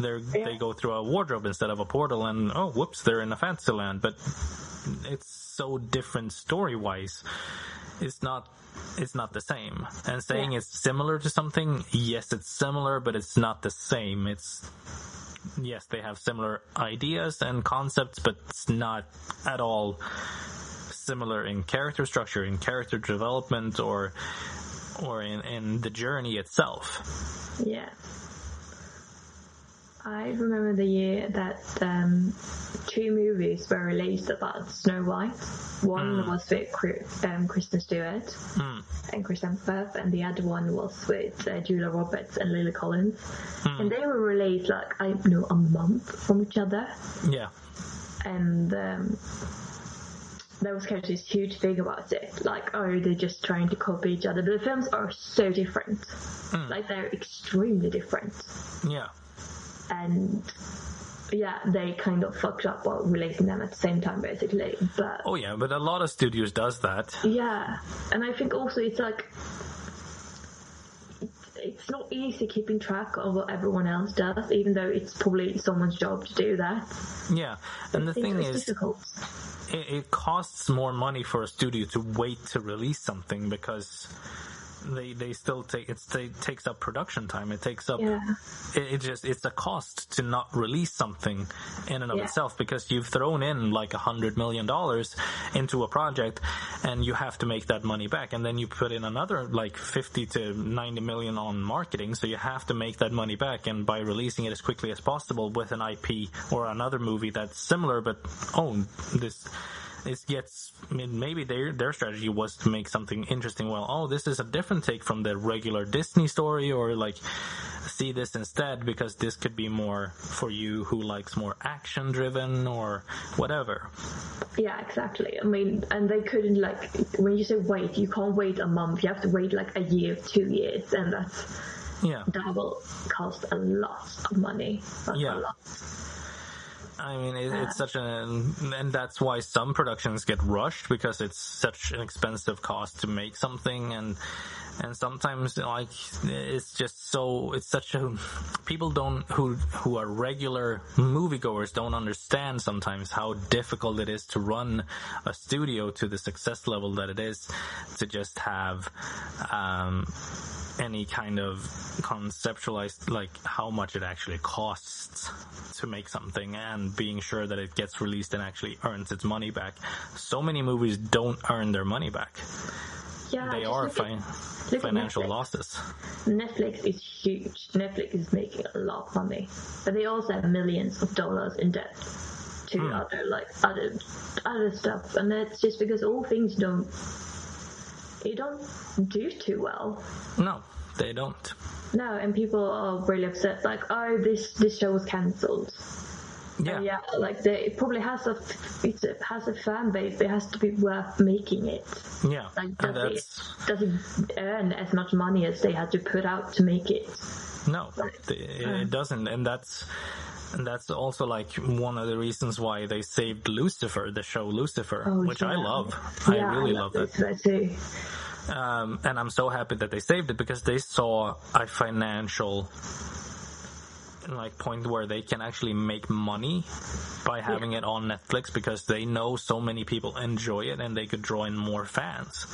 They're they go through a wardrobe instead of a portal and oh whoops they're in a fantasy land. But it's so different story wise it's not it's not the same and saying Yeah. it's similar to something yes it's similar but it's not the same it's yes, they have similar ideas and concepts, but it's not at all similar in character structure, in character development, or or in, in the journey itself. Yeah. I remember the year that um, two movies were released about Snow White. One was with um, Kristen Stewart and Chris Hemsworth, and the other one was with uh, Julia Roberts and Lily Collins. And they were released like I don't know a month from each other, Yeah, and um, there was kind of this huge thing about it, like oh they're just trying to copy each other. But the films are so different, like they're extremely different. Yeah, and yeah, they kind of fucked up while releasing them at the same time, basically. But oh yeah. But a lot of studios does that. yeah, and I think also it's like it's not easy keeping track of what everyone else does, even though it's probably someone's job to do that. Yeah, and the thing is, difficult. it, it costs more money for a studio to wait to release something because they they still take it takes up production time. It takes up Yeah. it, it just it's a cost to not release something in and of Yeah. itself because you've thrown in like a hundred million dollars into a project and you have to make that money back and then you put in another like 50 to 90 million on marketing so you have to make that money back and by releasing it as quickly as possible with an IP or another movie that's similar but oh this it gets I mean, maybe their their strategy was to make something interesting well oh this is a different take from the regular disney story or like see this instead because this could be more for you who likes more action driven or whatever Yeah, exactly. I mean, and they couldn't like when you say wait, you can't wait a month. You have to wait like a year, two years, and that's yeah that will cost a lot of money. Like, Yeah. I mean, it, it's such an, and that's why some productions get rushed because it's such an expensive cost to make something, and and sometimes like it's just so it's such a people don't who who are regular moviegoers don't understand sometimes how difficult it is to run a studio to the success level that it is to just have um any kind of conceptualized like how much it actually costs to make something and being sure that it gets released and actually earns its money back. So many movies don't earn their money back. Yeah, they are fine. fi- look financial losses. Netflix is huge. Netflix is making a lot of money, but they also have millions of dollars in debt to Hmm. other like other other stuff, and that's just because all things don't they don't do too well. No, they don't. No, and people are really upset. Like, oh, this this show was cancelled. Yeah, Yeah, like they, it probably has a it has a fan base. It has to be worth making it. yeah, Like, does that's it does it earn as much money as they had to put out to make it? no, it, it doesn't, and that's. And that's also like one of the reasons why they saved Lucifer, the show Lucifer, Oh, which I love. Yeah, I really love love that. this too. Um, and I'm so happy that they saved it because they saw a financial like point where they can actually make money by having it on Netflix because they know so many people enjoy it and they could draw in more fans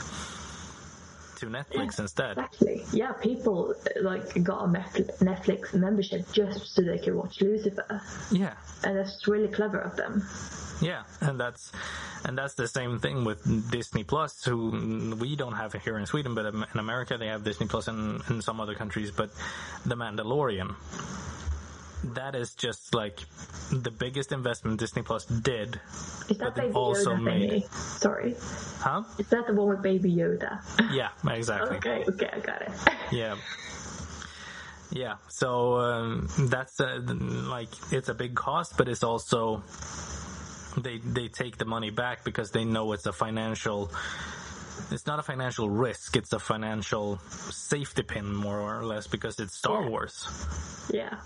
to Netflix instead. Exactly. Yeah, people like got a Netflix Netflix membership just so they could watch Lucifer, Yeah. and that's really clever of them. Yeah, and that's and that's the same thing with Disney Plus, who we don't have here in Sweden, but in America they have Disney Plus and in some other countries. But The Mandalorian, that is just like the biggest investment Disney Plus did. Is that Baby also Yoda made- thingy? Sorry, Huh? is that the one with Baby Yoda? Yeah, exactly. okay, okay, I got it. Yeah. Yeah, so um, that's uh, like it's a big cost, but it's also they they take the money back because they know it's a financial. It's not a financial risk; it's a financial safety pin, more or less, because it's Star Yeah. Wars, yeah,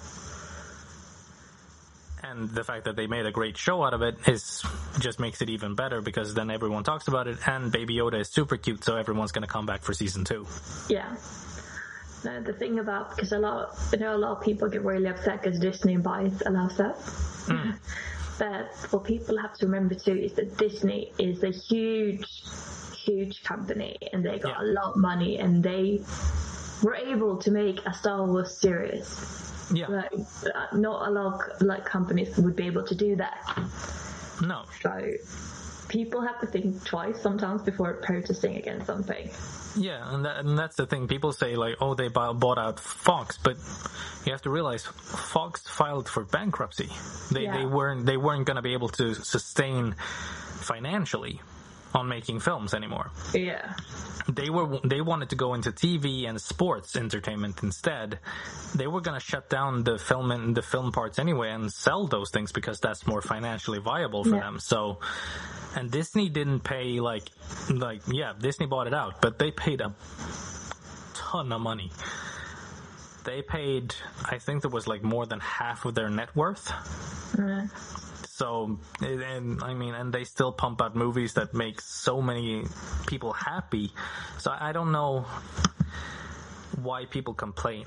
and the fact that they made a great show out of it is just makes it even better because then everyone talks about it, and Baby Yoda is super cute, so everyone's gonna come back for season two. yeah. No, the thing about because a lot, you know, a lot of people get really upset because Disney buys a lot of stuff. but what people have to remember too is that Disney is a huge, huge company, and they got Yeah. a lot of money, and they were able to make a Star Wars series. Yeah, Like, uh, not a lot of like companies would be able to do that. no, So people have to think twice sometimes before protesting against something. Yeah, and, that, and that's the thing. People say like, "Oh, they bought out Fox," but you have to realize Fox filed for bankruptcy. They they weren't they weren't going to be able to sustain financially on making films anymore. Yeah. They were they wanted to go into TV and sports entertainment instead. They were going to shut down the film and the film parts anyway and sell those things because that's more financially viable for Yeah. them. So and Disney didn't pay like like yeah, Disney bought it out, but they paid a ton of money. They paid I think there was like more than half of their net worth. Uh, So, and I mean, and they still pump out movies that make so many people happy. So I don't know why people complain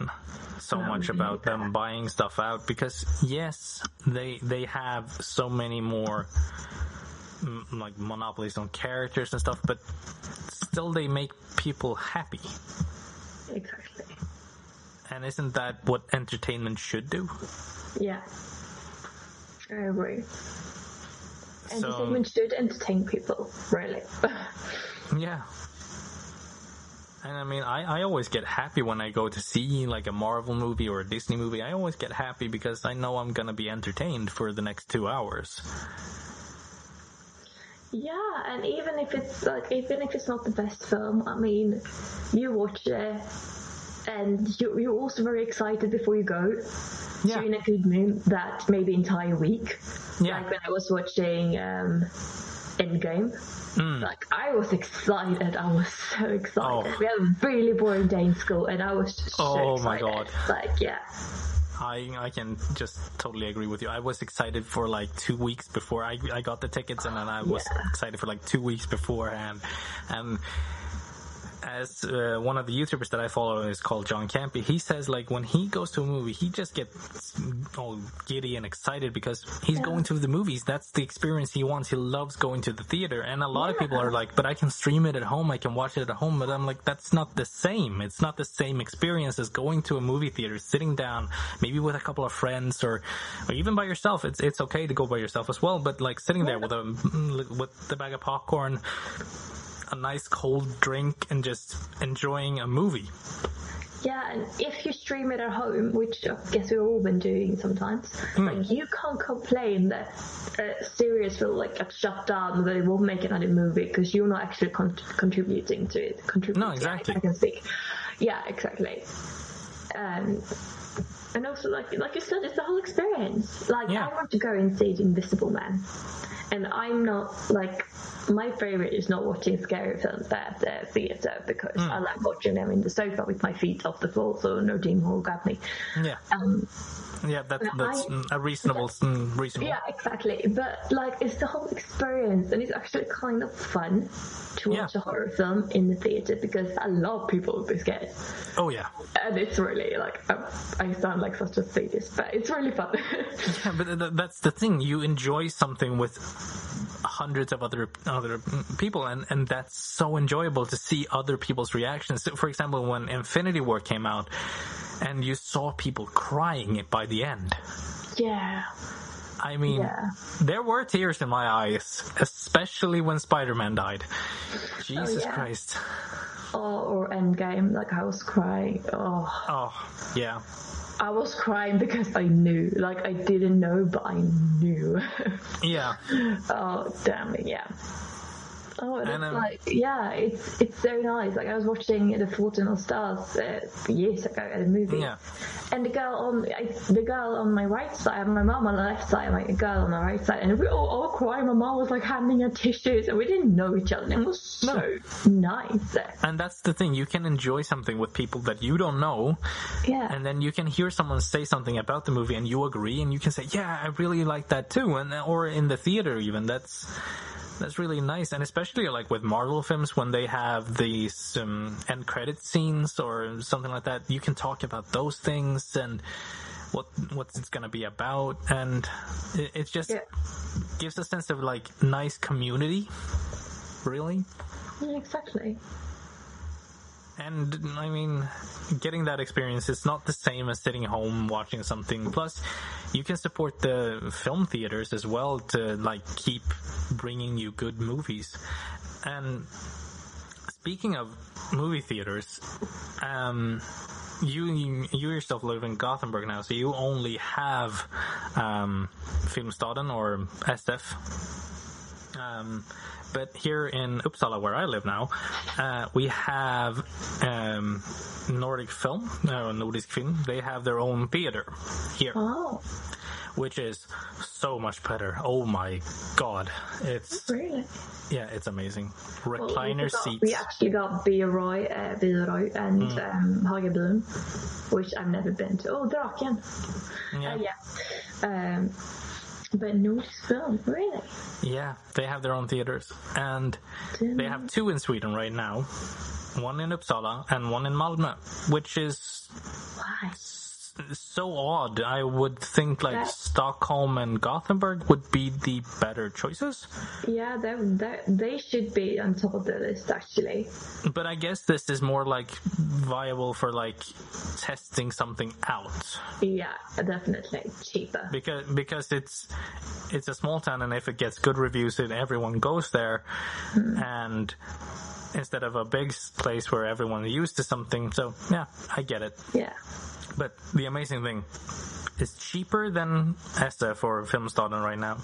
so much about them buying stuff out because yes, they they have so many more mm, like monopolies on characters and stuff, but still they make people happy. exactly. And isn't that what entertainment should do? Yeah. I agree. So- Entertainment should entertain people, really. Yeah. And I mean, I, I always get happy when I go to see like a Marvel movie or a Disney movie. I always get happy because I know I'm gonna be entertained for the next two hours. yeah, and even if it's like, even if it's not the best film, I mean, you watch it, and you, you're also very excited before you go. Yeah. So a good mood that maybe entire week. Yeah. Like when I was watching um, Endgame. Mm. Like I was excited. I was so excited. Oh. We had a really boring day in school, and I was just so Oh my excited. God. Like yeah, I I can just totally agree with you. I was excited for like two weeks before I I got the tickets, and then I was Yeah. excited for like two weeks beforehand. And as uh, one of the YouTubers that I follow is called John Campea, he says like when he goes to a movie, he just gets all giddy and excited because he's going to the movies. That's the experience he wants. He loves going to the theater, and a lot of people are like, "But I can stream it at home. I can watch it at home." But I'm like, that's not the same. It's not the same experience as going to a movie theater, sitting down, maybe with a couple of friends or, or even by yourself. It's it's okay to go by yourself as well, but like sitting there with a with the bag of popcorn a nice cold drink and just enjoying a movie. Yeah, and if you stream it at home, which I guess we've all been doing sometimes, Hmm. like you can't complain that a series will like get shut down, that it won't make another movie because you're not actually con- contributing to it. Contributing, No, exactly. I can speak. Yeah, exactly. Um, and also, like like you said, it's the whole experience. Like Yeah. I want to go and see The Invisible Man, and I'm not like my favorite is not watching scary films at the theater because Hmm. I like watching them in the sofa with my feet off the floor, so no demon will grab me. Yeah, Um, yeah, that, that's I- mm, a reasonable, mm, reasonable. yeah, exactly. But like, it's the whole experience, and it's actually kind of fun to watch Yeah. a horror film in the theater because a lot of people will be scared, Oh yeah, and it's really like um, I sound like such a sadist, but it's really fun. yeah, but that's the thing. You enjoy something with hundreds of other other people, and and that's so enjoyable to see other people's reactions. So, For example, when Infinity War came out, and you saw people crying it by the end. yeah, I mean, Yeah. there were tears in my eyes, especially when Spider-Man died. Jesus oh, yeah. Christ. or, or Endgame, like I was crying. Oh, Oh, yeah. I was crying because I knew, like I didn't know, but I knew. Yeah. Oh damn it, yeah. Oh, and And, it's um, like, yeah, it's it's so nice. Like I was watching The Fault in Our Stars uh, years ago at a movie, Yeah. and the girl on I, the girl on my right side, my mom on the left side, my girl on the right side, and we all, all crying. My mom was like handing her tissues, and we didn't know each other. And it was so nice. And that's the thing. You can enjoy something with people that you don't know, Yeah, and then you can hear someone say something about the movie and you agree and you can say, yeah, I really like that too. And, or in the theater even, that's, that's really nice. And especially like with Marvel films, when they have these, um, end credit scenes or something like that, you can talk about those things and what, what it's gonna be about. And it, it just yeah, gives a sense of like nice community. Really? yeah, exactly. And I mean, getting that experience is not the same as sitting home watching something. Plus, you can support the film theaters as well to like keep bringing you good movies. And speaking of movie theaters, um, you you yourself live in Gothenburg now, so you only have um, Filmstaden or SF. Um, but here in Uppsala, where I live now, uh, we have um, Nordic Film, uh, Nordisk Film. They have their own theater here, Oh, which is so much better. Oh my god, it's really? yeah, it's amazing. Well, Recliner we got- seats. We actually got Bio Roy, uh, Bio Roy and Mm. um, which I've never been to. Oh, Draken. Yeah. Uh, yeah. Um, but Nordisk film, really? Yeah, they have their own theaters, and they have two in Sweden right now. One in Uppsala and one in Malmö, which is Why? So odd. I would think like Yeah. Stockholm and Gothenburg would be the better choices. Yeah, they, they, they should be on top of the list, actually. But I guess this is more like viable for like testing something out Yeah, definitely. Cheaper. because because it's it's a small town and if it gets good reviews then everyone goes there hmm. and instead of a big place where everyone is used to something so yeah I get it Yeah. But the amazing thing is cheaper than SF or Filmstaden right now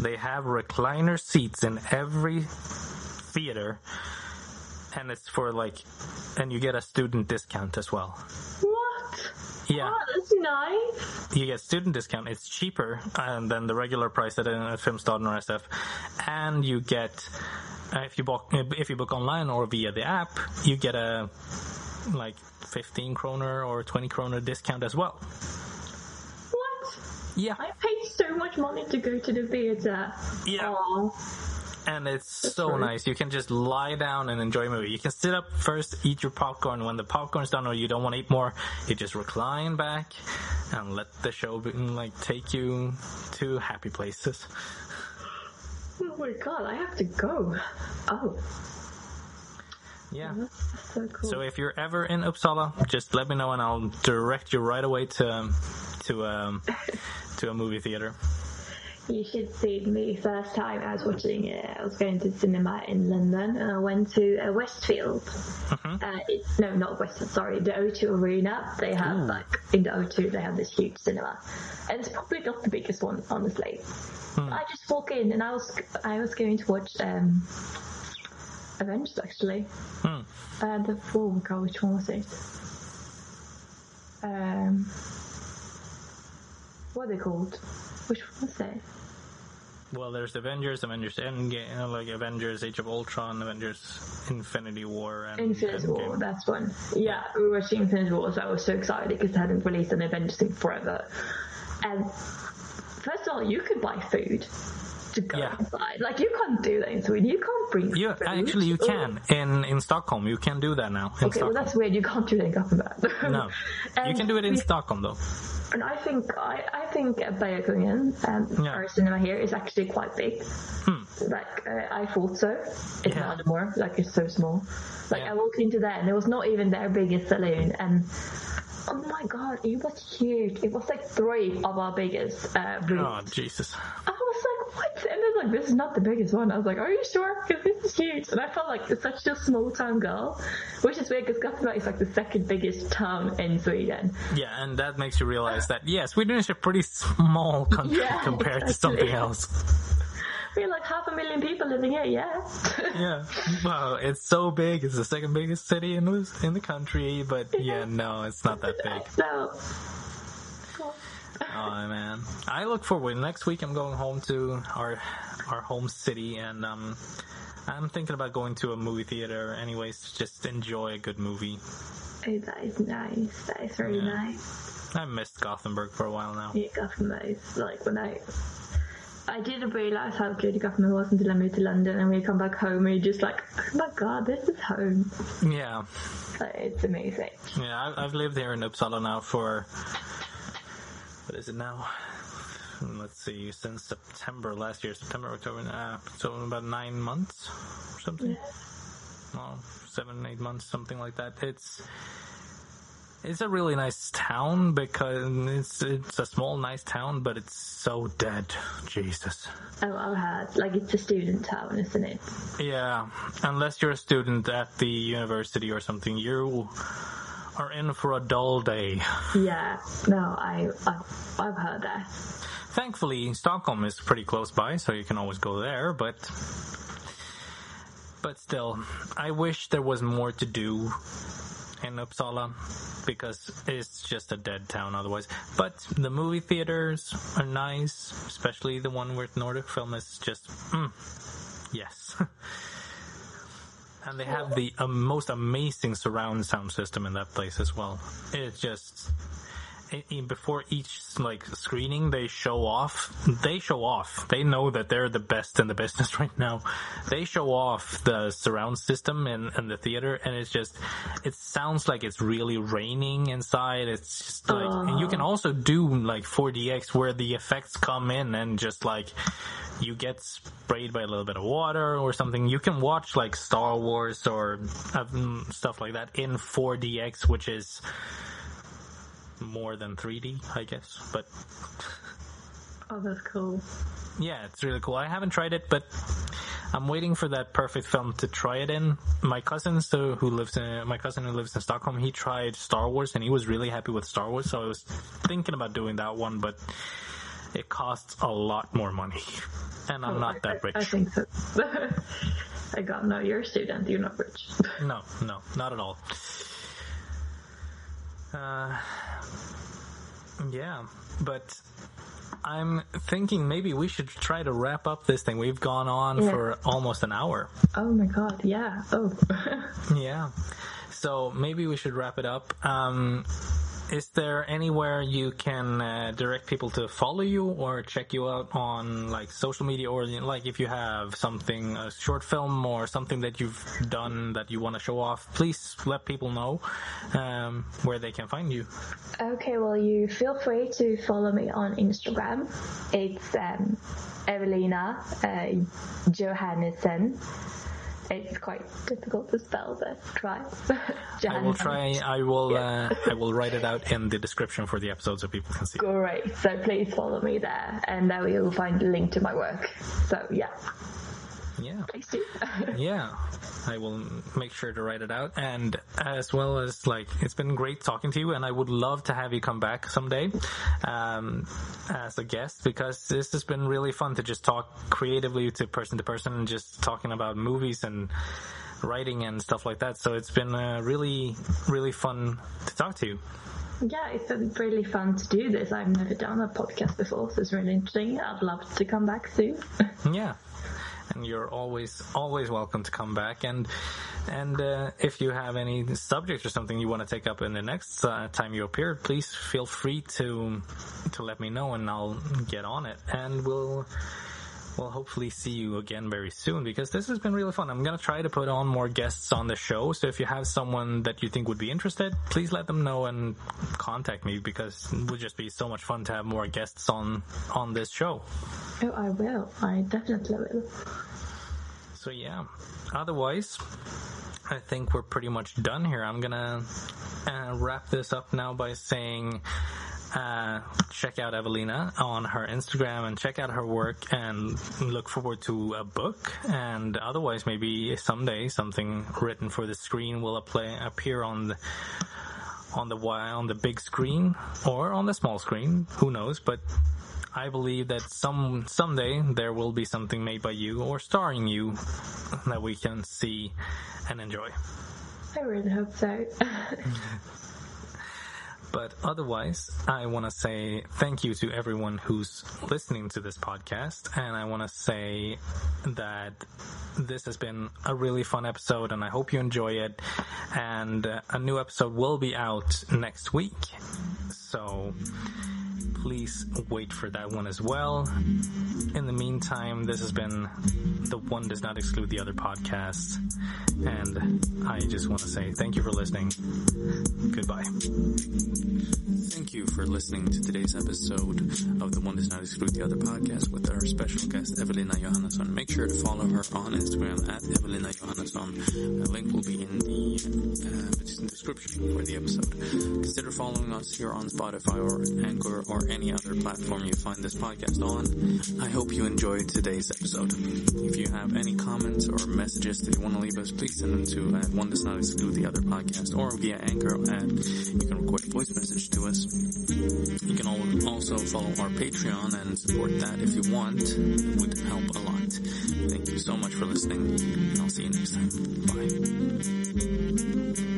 they have recliner seats in every theater and it's for like and you get a student discount as well What? yeah Oh, that's nice. you get student discount. It's cheaper um, than the regular price at a Filmstaden or SF, and you get uh, Uh, if you book uh, if you book online or via the app, you get a like 15 kroner or 20 kroner discount as well. What? Yeah, I paid so much money to go to the theater. Yeah. Aw. and it's so right. nice. You can just lie down and enjoy a movie. You can sit up first, eat your popcorn. When the popcorn's done or you don't want to eat more, you just recline back and let the show be, like take you to happy places. Oh my god, I have to go. Oh, Yeah. that's so cool. So if you're ever in Uppsala, just let me know and I'll direct you right away to to um to a movie theater. You should see me first time I was watching it. I was going to cinema in London and I went to uh, Westfield. Uh, it's, no, not Westfield, sorry, the O2 Arena. They have Ooh. like, in the O2 they have this huge cinema. And it's probably not the biggest one, honestly. I just walk in and I was, I was going to watch, um, Avengers actually. Hmm. Uh, the, oh my god, which one was it? Um, what are they called? Which one was it? Well, there's Avengers, Avengers Endgame, like Avengers Age of Ultron, Avengers Infinity War, and Infinity War, that's one. Yeah, we were watching Infinity War, so I was so excited because they hadn't released an Avengers thing forever. And first of all, you could buy food to go Yeah. inside. Like you can't do that in Sweden. You can't bring. You food. actually you Oh. can in in Stockholm. You can do that now. In Okay, well that's weird. You can't do that in Gothenburg. no, you can do it in we- Stockholm though. And I think I, I think Bergakungen, um, Yeah. our cinema here, is actually quite big. Hmm. Like uh, I thought so. It's Yeah. not anymore. Like it's so small. Like Yeah. I walked into there and it was not even their biggest saloon, and oh my god, it was huge. It was like three of our biggest uh, Oh. Jesus! I was like, what? And they're like, this is not the biggest one. I was like, are you sure? Because this is huge. And I felt like such a small town girl, which is weird because Gothenburg is like the second biggest town in Sweden. Yeah, and that makes you realize that yeah, Sweden is a pretty small country Yeah, compared to something else. We're like half a million people living here, yeah. Yeah, well, it's so big. It's the second biggest city in the in the country, but yeah, no, it's not that big. so, Oh man, I look forward. Next week, I'm going home to our our home city, and um, I'm thinking about going to a movie theater. Anyways, to just enjoy a good movie. oh, that is nice. That is very Yeah. nice. I missed Gothenburg for a while now. Yeah, Gothenburg is like when I. I didn't realize how good Gothenburg was until I moved to London and we come back home and you're just like, oh my god, this is home. Yeah, Like, it's amazing. yeah. I've, I've lived here in Uppsala now for what is it now? Hmm, Let's see, since September last year, September, October, uh, so about nine months or something. well, seven, eight months, something like that. It's it's a really nice town because it's it's a small, nice town, but it's so dead. Jesus. Oh, I've heard. Like, it's a student town, isn't it? Yeah, unless you're a student at the university or something, you are in for a dull day. Yeah. No, I, I I've heard that. Thankfully, Stockholm is pretty close by, so you can always go there, but but still, I wish there was more to do in Uppsala because it's just a dead town otherwise. But the movie theaters are nice, especially the one with Nordic Film is just mm, yes. And they have the um, most amazing surround sound system in that place as well. It's just before each like screening they show off. They show off. They know that they're the best in the business right now. They show off the surround system and, in the theater and it's just it sounds like it's really raining inside. It's just like and you can also do like 4dx where the effects come in and just like you get sprayed by a little bit of water or something. You can watch like star wars or um, stuff like that in 4dx which is more than 3D, I guess. But Oh, that's cool. yeah, it's really cool. I haven't tried it, but I'm waiting for that perfect film to try it in. My cousin, so who lives in my cousin who lives in Stockholm, he tried Star Wars and he was really happy with Star Wars. So I was thinking about doing that one, but it costs a lot more money, and I'm Oh, not that rich. I, I think so. I got no. You're a student. You're not rich. No, no, not at all. Uh, yeah, but I'm thinking maybe we should try to wrap up this thing. We've gone on Yeah. for almost an hour. oh my god. Yeah. Oh. Yeah. So maybe we should wrap it up. Um, is there anywhere you can uh, direct people to follow you or check you out on like social media or like if you have something a short film or something that you've done that you want to show off please let people know um, where they can find you Okay, well, you feel free to follow me on Instagram. It's um, Evelina uh, Johannesson. It's quite difficult to spell, but try. I will try. I will. Uh, I will write it out in the description for the episode so people can see. Great. So please follow me there, and there you'll find a link to my work. So yeah. Yeah. Yeah. I will make sure to write it out. And as well as like, it's been great talking to you and I would love to have you come back someday, um, as a guest because this has been really fun to just talk creatively to person to person and just talking about movies and writing and stuff like that. So it's been uh, really, really fun to talk to you. Yeah, it's been really fun to do this. I've never done a podcast before, so it's really interesting. I'd love to come back soon. yeah and you're always always welcome to come back. And and uh, if you have any subject or something you want to take up in the next uh, time you appear please feel free to to let me know and I'll get on it. And we'll we'll hopefully see you again very soon because this has been really fun. I'm going to try to put on more guests on the show. So if you have someone that you think would be interested, please let them know and contact me because it would just be so much fun to have more guests on, on this show. Oh, I will. I definitely will. So yeah, otherwise, I think we're pretty much done here. I'm gonna uh, wrap this up now by saying, uh, check out Evelina on her Instagram and check out her work and look forward to a book. And otherwise, maybe someday something written for the screen will appear on the on the on the big screen or on the small screen. Who knows? But I believe that some someday there will be something made by you or starring you that we can see and enjoy. I really hope so. But otherwise, I want to say thank you to everyone who's listening to this podcast. And I want to say that this has been a really fun episode and I hope you enjoy it. And a new episode will be out next week. So please wait for that one as well. In the meantime, this has been the one does not exclude the other podcast. And I just want to say thank you for listening. Goodbye. Thank you for listening to today's episode of the One Does Not Exclude the Other podcast with our special guest Evelina Johannesson. Make sure to follow her on Instagram at Evelina Johannesson. The link will be in the uh, description for the episode. Consider following us here on Spotify or Anchor or any other platform you find this podcast on. I hope you enjoyed today's episode. If you have any comments or messages that you want to leave us, please send them to uh, One Does Not Exclude the Other podcast or via Anchor and you can record a voice message to us. You can also follow our Patreon and support that if you want. It would help a lot. Thank you so much for listening. And I'll see you next time. Bye.